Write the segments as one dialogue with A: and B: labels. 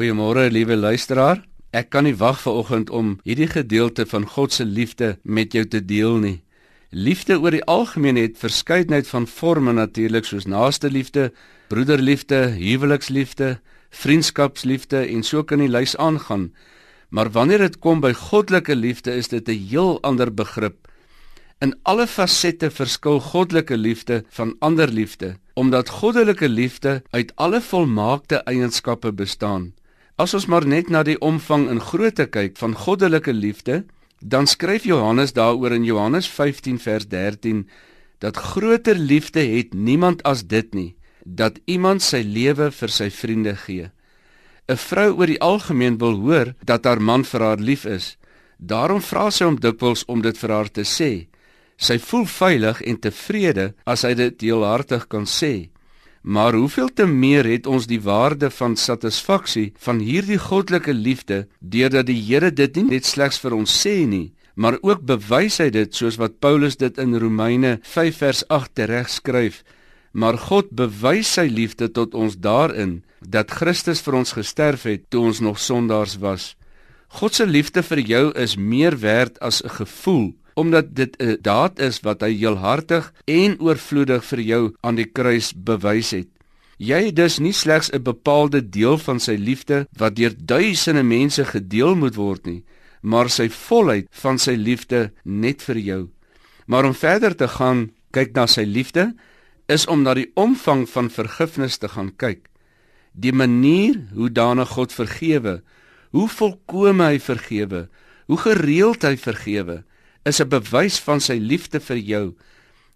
A: Goeiemôre, liewe luisteraar. Ek kan nie wag vir oggend om hierdie gedeelte van God se liefde met jou te deel nie. Liefde oor die algemeen het verskeidenheid van forme natuurlik soos naaste liefde, broederliefde, huweliksliefde, vriendskapsliefde en so kan die lys aangaan. Maar wanneer dit kom by goddelike liefde is dit 'n heel ander begrip. In alle fasette verskil goddelike liefde van ander liefde, omdat goddelike liefde uit alle volmaakte eienskappe bestaan. As ons maar net na die omvang en grootte kyk van goddelike liefde, dan skryf Johannes daaroor in Johannes 15 vers 13 dat groter liefde het niemand as dit nie, dat iemand sy lewe vir sy vriende gee. 'n Vrou oor die algemeen wil hoor dat haar man vir haar lief is. Daarom vra sy hom dikwels om dit vir haar te sê. Sy voel veilig en tevrede as hy dit deelhartig kan sê. Maar hoeveel te meer het ons die waarde van satisfaksie van hierdie goddelike liefde deurdat die Here dit nie net slegs vir ons sê nie, maar ook bewys hy dit soos wat Paulus dit in Romeine 5 vers 8 reg skryf. Maar God bewys sy liefde tot ons daarin dat Christus vir ons gesterf het toe ons nog sondaars was. God se liefde vir jou is meer werd as 'n gevoel omdat dit 'n daad is wat hy heelhartig en oorvloedig vir jou aan die kruis bewys het. Jy het dus nie slegs 'n bepaalde deel van sy liefde wat deur duisende mense gedeel moet word nie, maar sy volheid van sy liefde net vir jou. Maar om verder te gaan kyk na sy liefde is om na die omvang van vergifnis te gaan kyk. Die manier hoe danig God vergewe, hoe volkome hy vergewe, hoe gereeld hy vergewe, is 'n bewys van sy liefde vir jou.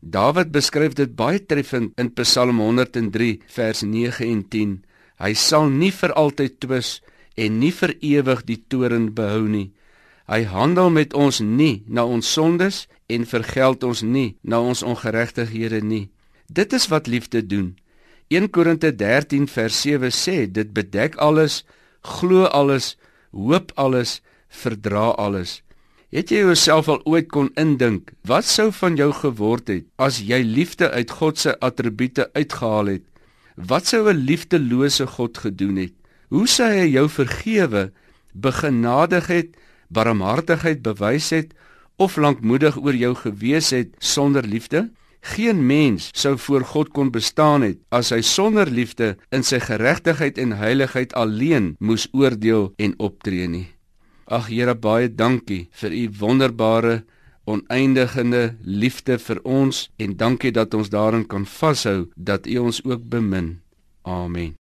A: Dawid beskryf dit baie treffend in Psalm 103 vers 9 en 10. Hy sal nie vir altyd twis en nie vir ewig die toorn behou nie. Hy handel met ons nie na ons sondes en vergeld ons nie na ons ongeregtighede nie. Dit is wat liefde doen. 1 Korinte 13 vers 7 sê dit bedek alles, glo alles, hoop alles, verdra alles. Het jy jouself al ooit kon indink wat sou van jou geword het as jy liefde uit God se attribute uitgehaal het? Wat sou 'n liefdelose God gedoen het? Hoe sou hy jou vergewe, begenadig het, barmhartigheid bewys het of lankmoedig oor jou gewees het sonder liefde? Geen mens sou voor God kon bestaan het as hy sonder liefde in sy geregtigheid en heiligheid alleen moes oordeel en optree nie. Ag Here baie dankie vir u wonderbare oneindigende liefde vir ons en dankie dat ons daarin kan vashou dat u ons ook bemin. Amen.